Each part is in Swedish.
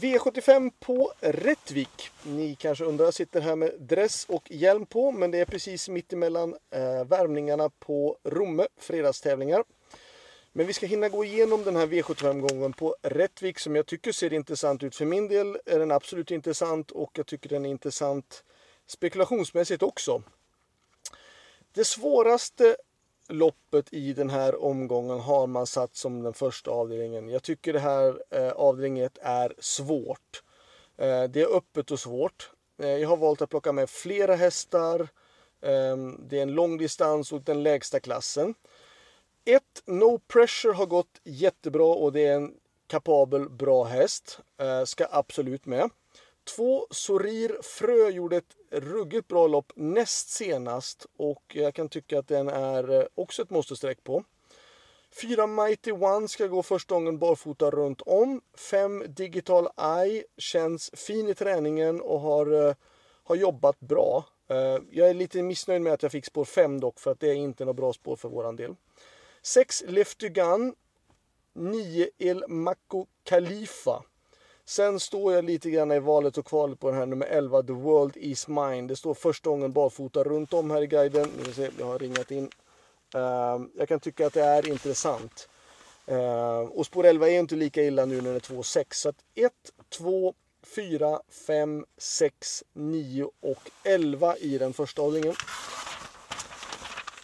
V75 på Rättvik. Ni kanske undrar, jag sitter här med dress och hjälm på, men det är precis mittemellan eh, värmningarna på Romme fredagstävlingar. Men vi ska hinna gå igenom den här V75-gången på Rättvik som jag tycker ser intressant ut. För min del är den absolut intressant och jag tycker den är intressant spekulationsmässigt också. Det svåraste loppet i den här omgången har man satt som den första avdelningen. Jag tycker det här eh, avdelning 1 är svårt. Eh, det är öppet och svårt. Eh, jag har valt att plocka med flera hästar. Eh, det är en lång distans och den lägsta klassen. 1. No Pressure har gått jättebra och det är en kapabel, bra häst. Eh, ska absolut med. 2. Sorir Frö gjorde ett ruggigt bra lopp näst senast och jag kan tycka att den är eh, också ett måste-streck på. 4 Mighty One ska gå första gången barfota runt om. 5 Digital Eye känns fin i träningen och har, eh, har jobbat bra. Eh, jag är lite missnöjd med att jag fick spår 5 dock för att det är inte något bra spår för våran del. 6 Lefty Gun. 9 El Mako Khalifa. Sen står jag lite grann i valet och kvalet på den här nummer 11, The World Is Mine. Det står första gången barfota runt om här i guiden. Nu se, jag har ringat in. Uh, jag kan tycka att det är intressant. Uh, och spår 11 är inte lika illa nu när det är 2,6 Så att 1, 2, 4, 5, 6, 9 och 11 i den första avdelningen.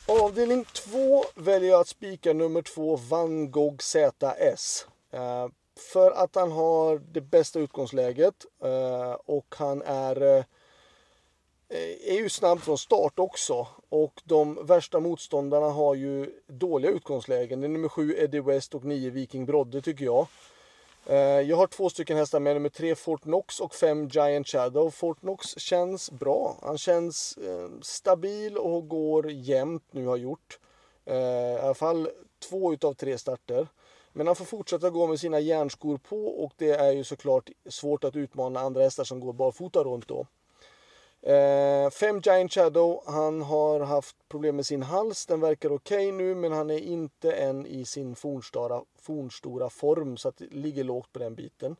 Avdelning 2 väljer jag att spika nummer 2 Van Gogh ZS. Uh, ehm, för att han har det bästa utgångsläget eh, och han är, eh, är ju snabb från start också. Och de värsta motståndarna har ju dåliga utgångslägen. Det är nummer 7 Eddie West och 9 Viking Brodde tycker jag. Eh, jag har två stycken hästar med, nummer 3 Fort Knox och 5 Giant Shadow. Fort Knox känns bra. Han känns stabil och går jämnt nu har gjort. I alla fall två utav tre starter. Men han får fortsätta gå med sina järnskor på och det är ju såklart svårt att utmana andra hästar som går barfota runt då. Eh, fem Giant Shadow, han har haft problem med sin hals. Den verkar okej okay nu men han är inte än i sin fornstora, fornstora form så att det ligger lågt på den biten.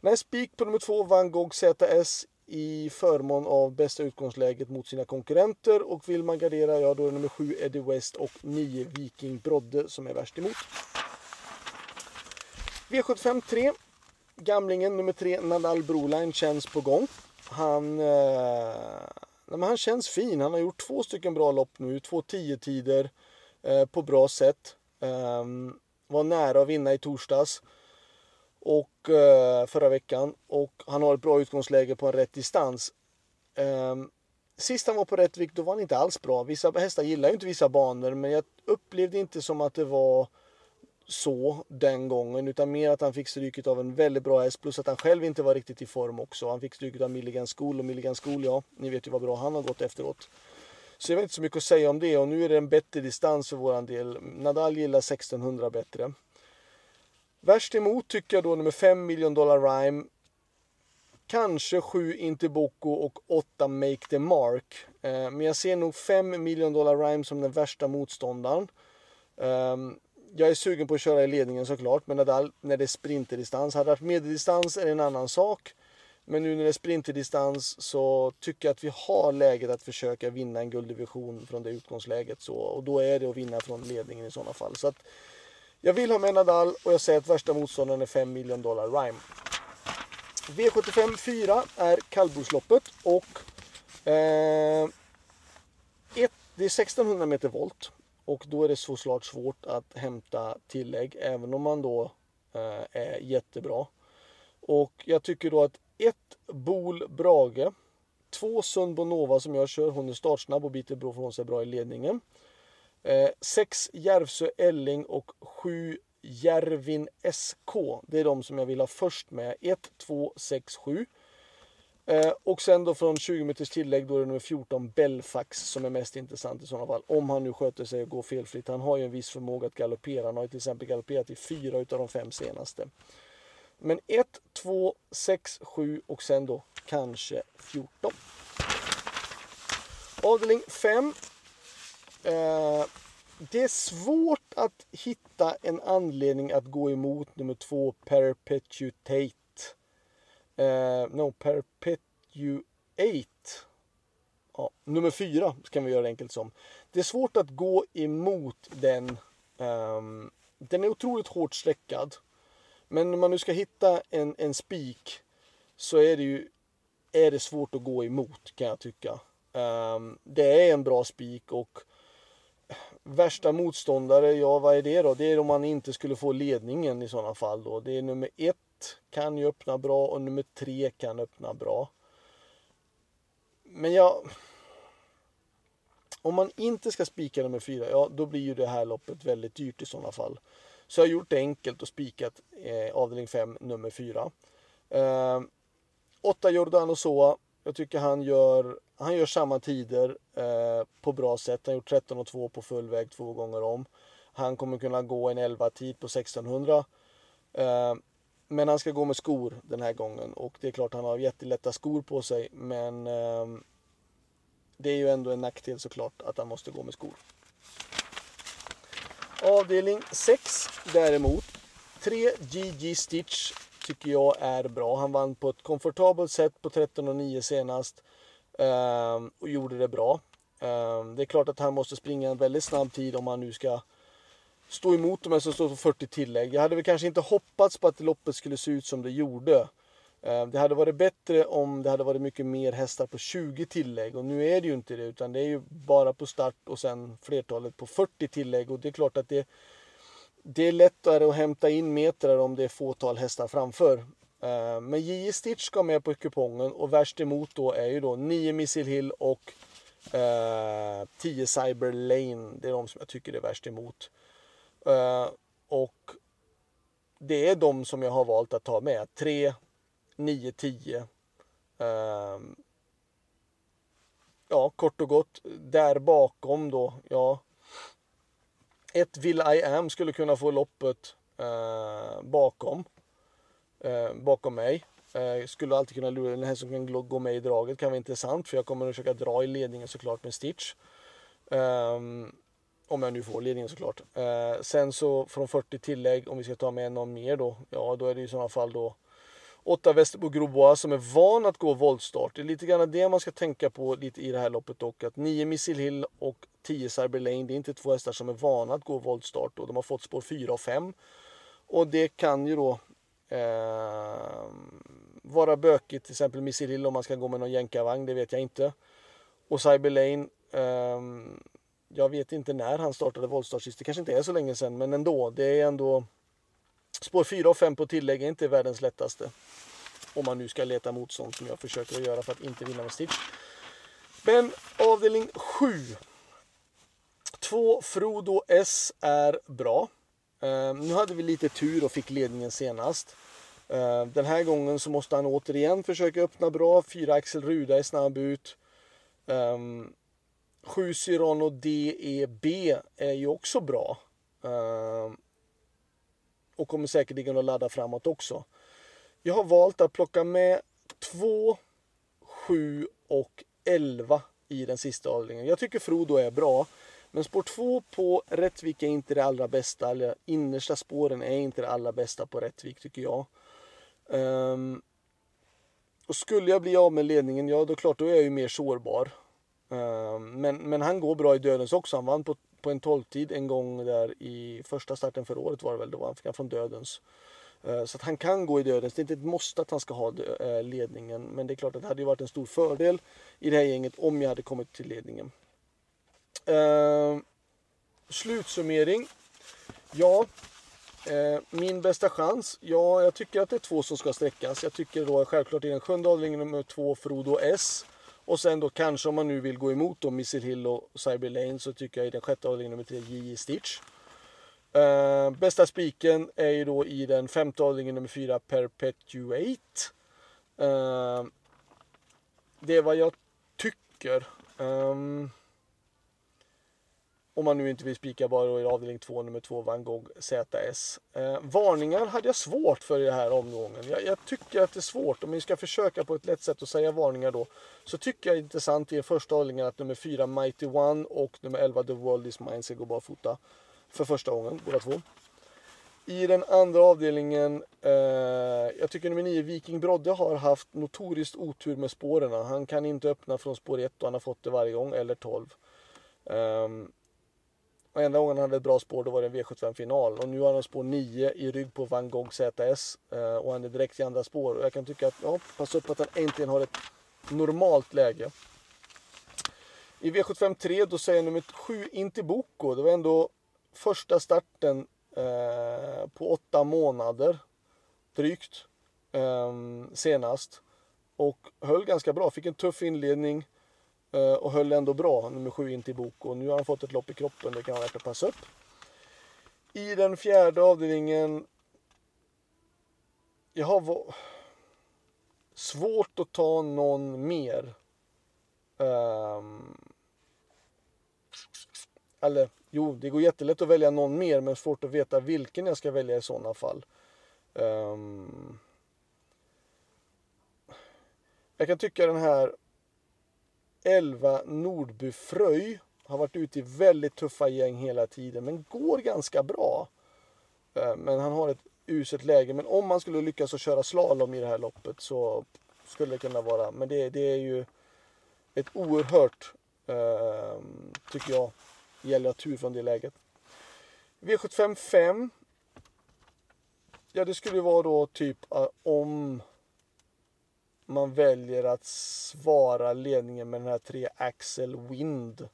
Nej, spik på nummer två, Van Gogh ZS i förmån av bästa utgångsläget mot sina konkurrenter och vill man gardera, ja då är det nummer sju Eddie West och nio Viking Brodde som är värst emot. V75 3. Gamlingen nummer 3, Nadal Broline, känns på gång. Han, eh, han känns fin. Han har gjort två stycken bra lopp nu. Två tiotider eh, på bra sätt. Eh, var nära att vinna i torsdags. Och eh, förra veckan. Och han har ett bra utgångsläge på en rätt distans. Eh, sist han var på rätt vikt då var han inte alls bra. Vissa hästar gillar ju inte vissa banor men jag upplevde inte som att det var så den gången utan mer att han fick stryket av en väldigt bra häst plus att han själv inte var riktigt i form också. Han fick stryket av Milligan School och Milligan School, ja, ni vet ju vad bra han har gått efteråt. Så jag vet inte så mycket att säga om det och nu är det en bättre distans för våran del. Nadal gillar 1600 bättre. Värst emot tycker jag då nummer 5 Million Dollar Rhyme. Kanske 7 Intiboko och 8 Make the Mark. Eh, men jag ser nog 5 Million Dollar Rhyme som den värsta motståndaren. Ehm, jag är sugen på att köra i ledningen såklart, men Nadal när det är sprinterdistans. Hade det varit medeldistans är det en annan sak. Men nu när det är sprinterdistans så tycker jag att vi har läget att försöka vinna en gulddivision från det utgångsläget. Så, och då är det att vinna från ledningen i sådana fall. Så att jag vill ha med Nadal och jag säger att värsta motståndaren är 5 miljoner dollar Rhyme. V75 4 är kallblodsloppet och eh, ett, det är 1600 meter volt. Och då är det såklart svårt att hämta tillägg även om man då eh, är jättebra. Och jag tycker då att ett Bol Brage, två Sundbo Nova som jag kör, hon är startsnabb och biter bra från sig bra i ledningen. Eh, sex Järvsö Elling och sju Järvin SK. Det är de som jag vill ha först med. 1, 2, 6, 7. Eh, och sen då från 20 meters tillägg då är det nummer 14 Belfax som är mest intressant i sådana fall. Om han nu sköter sig och går felfritt. Han har ju en viss förmåga att galoppera. Han har ju till exempel galopperat i fyra utav de fem senaste. Men 1, 2, 6, 7 och sen då kanske 14. Avdelning 5. Eh, det är svårt att hitta en anledning att gå emot nummer 2 Perpetuate Eh, no, Perpetuate. Ja, nummer fyra kan vi göra det enkelt som. Det är svårt att gå emot den. Um, den är otroligt hårt släckad. Men om man nu ska hitta en, en spik så är det ju är det svårt att gå emot kan jag tycka. Um, det är en bra spik och eh, värsta motståndare, ja vad är det då? Det är om man inte skulle få ledningen i sådana fall då. Det är nummer ett kan ju öppna bra och nummer tre kan öppna bra. Men jag... Om man inte ska spika nummer fyra, ja då blir ju det här loppet väldigt dyrt i sådana fall. Så jag har gjort det enkelt och spikat eh, avdelning 5 nummer 4. Eh, 8 Giordano Soa. Jag tycker han gör, han gör samma tider eh, på bra sätt. Han har gjort 13 och 2 på full väg två gånger om. Han kommer kunna gå en 11 tid på 1600. Eh, men han ska gå med skor den här gången och det är klart han har jättelätta skor på sig men eh, det är ju ändå en nackdel såklart att han måste gå med skor. Avdelning 6 däremot. 3 GG Stitch tycker jag är bra. Han vann på ett komfortabelt sätt på 13.9 senast eh, och gjorde det bra. Eh, det är klart att han måste springa en väldigt snabb tid om han nu ska stå emot de här som står på 40 tillägg. Jag hade väl kanske inte hoppats på att loppet skulle se ut som det gjorde. Eh, det hade varit bättre om det hade varit mycket mer hästar på 20 tillägg och nu är det ju inte det utan det är ju bara på start och sen flertalet på 40 tillägg och det är klart att det, det är lättare att hämta in metrar om det är fåtal hästar framför. Eh, men J.J. Stitch ska med på kupongen och värst emot då är ju då 9 Missile Hill och eh, 10 Cyber Lane. Det är de som jag tycker är värst emot. Eh, och det är de som jag har valt att ta med. 3, 9, 10. Ja, kort och gott. Där bakom då, ja. Ett Will I Am skulle kunna få loppet eh, bakom. Eh, bakom mig. Skulle alltid kunna lura den här som kan gå med i draget kan vara intressant för jag kommer att försöka dra i ledningen såklart med Stitch. Um, om jag nu får ledningen såklart. Eh, sen så från 40 tillägg om vi ska ta med någon mer då. Ja då är det i sådana fall då 8 Västerbo Groboa som är van att gå voltstart. Det är lite grann det man ska tänka på lite i det här loppet dock. Att 9 Missile Hill och 10 Cyber Lane, det är inte två hästar som är vana att gå voltstart och de har fått spår 4 och 5. Och det kan ju då eh, vara bökigt, till exempel Missile Hill om man ska gå med någon jänkarvagn, det vet jag inte. Och Cyber Lane, eh, jag vet inte när han startade voltstart sist, det kanske inte är så länge sedan, men ändå, det är ändå Spår 4 och 5 på tillägg är inte världens lättaste. Om man nu ska leta motstånd som jag försöker att göra för att inte vinna med Stitch. Men avdelning 7. 2 Frodo S är bra. Uh, nu hade vi lite tur och fick ledningen senast. Uh, den här gången så måste han återigen försöka öppna bra. 4 Axel Ruda är snabb ut. Um, 7 Cyrano DEB är ju också bra. Uh, och kommer säkerligen att ladda framåt också. Jag har valt att plocka med 2, 7 och 11 i den sista avdelningen. Jag tycker Frodo är bra. Men spår 2 på Rättvik är inte det allra bästa. Eller innersta spåren är inte det allra bästa på Rättvik tycker jag. Um, och skulle jag bli av med ledningen, ja då klart då är jag ju mer sårbar. Eh, men, men han går bra i dödens också. Han vann på på en tolvtid en gång där i första starten för året var det väl. Då han fick han från dödens. Eh, så att han kan gå i dödens. Det är inte ett måste att han ska ha eh, ledningen. Men det är klart att det hade varit en stor fördel i det här gänget om jag hade kommit till ledningen. Eh, slutsummering. Ja, eh, min bästa chans. Ja, jag tycker att det är två som ska sträckas. Jag tycker då självklart i den sjunde avdelningen nummer två Frodo S. Och sen då kanske om man nu vill gå emot då Missile Hill och Cyber Lane så tycker jag i den sjätte avdelningen nummer tre J.J. Stitch. Uh, bästa spiken är ju då i den femte avdelningen nummer fyra Perpetuate. Uh, det är vad jag tycker. Um, om man nu inte vill spika bara i avdelning 2, nummer 2, Van Gogh ZS. Eh, varningar hade jag svårt för i den här omgången. Jag, jag, tycker att det är svårt. Om vi ska försöka på ett lätt sätt att säga varningar då. Så tycker jag det är intressant i första avdelningen att nummer 4, Mighty One och nummer 11, The World Is Mine ska gå barfota. För första gången, båda två. I den andra avdelningen, eh, jag tycker nummer 9 Viking Brodde har haft notoriskt otur med spåren. Han kan inte öppna från spår 1 och han har fått det varje gång, eller 12. Um, ehm, och enda gången han hade ett bra spår då var det en V75-final. Och nu har han spår 9 i rygg på Van Gogh ZS. Eh, och han är direkt i andra spår. Och jag kan tycka att, ja, pass upp att han äntligen har ett normalt läge. I V75 3 då säger nummer 7 Intiboko. Det var ändå första starten eh, på åtta månader drygt eh, senast. Och höll ganska bra, fick en tuff inledning Eh, och höll ändå bra, nummer sju in till bok och Nu har han fått ett lopp i kroppen, det kan vara värt att passa upp. I den fjärde avdelningen jag har svårt att ta någon mer. Um, eller jo, det går jättelätt att välja någon mer men svårt att veta vilken jag ska välja i sådana fall. Um, jag kan tycka den här 11 Nordby Fröj har varit ute i väldigt tuffa gäng hela tiden men går ganska bra. Eh, men han har ett uselt läge. Men om man skulle lyckas att köra slalom i det här loppet så skulle det kunna vara. Men det, det är ju ett oerhört, eh, tycker jag, gäller att tur från det läget. V75 5. Ja, det skulle vara då typ eh, om man väljer att svara ledningen med den här 3 Axel Wind.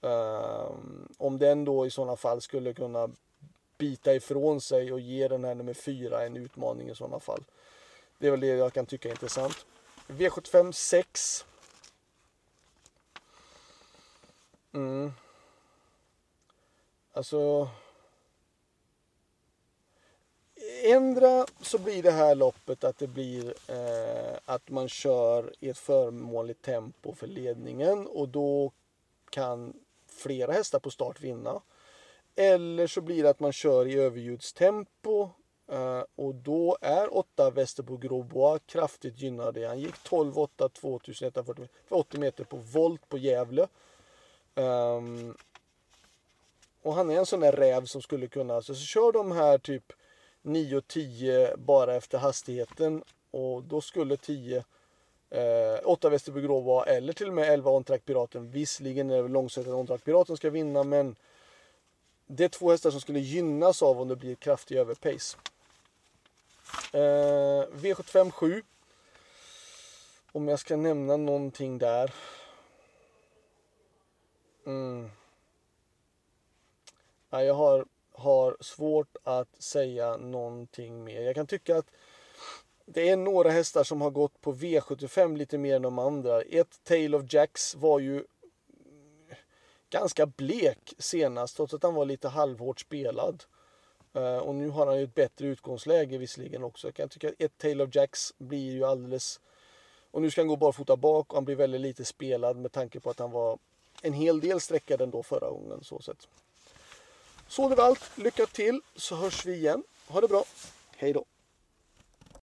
Um, om den då i sådana fall skulle kunna bita ifrån sig och ge den här nummer 4 en utmaning i sådana fall. Det är väl det jag kan tycka är intressant. V75 6. Mm. Alltså... Ändra så blir det här loppet att det blir eh, att man kör i ett förmånligt tempo för ledningen och då kan flera hästar på start vinna. Eller så blir det att man kör i överljudstempo eh, och då är 8 Västerbo Grosbois kraftigt gynnade. Han gick 12-8 2140 80 meter på volt på Gävle. Um, och han är en sån där räv som skulle kunna, alltså, så kör de här typ 9 och 10 bara efter hastigheten och då skulle 10 eh, 8 Västerby Grå vara eller till och med 11 Ontrack Piraten. Visserligen är det långsiktigt att Ontrack Piraten ska vinna men det är två hästar som skulle gynnas av om det blir kraftig överpace. Eh, V75 7. Om jag ska nämna någonting där. Mm. Ja, jag har, har svårt att säga någonting mer. Jag kan tycka att det är några hästar som har gått på V75 lite mer än de andra. Ett Tail of Jacks var ju ganska blek senast trots att han var lite halvhårt spelad. Eh, och nu har han ju ett bättre utgångsläge visserligen också. Jag kan tycka att ett Tail of Jacks blir ju alldeles... Och nu ska han gå barfota bak och han blir väldigt lite spelad med tanke på att han var en hel del sträckad ändå förra gången. Så, sett så det var allt. Lycka till så hörs vi igen. Ha det bra. Hej då.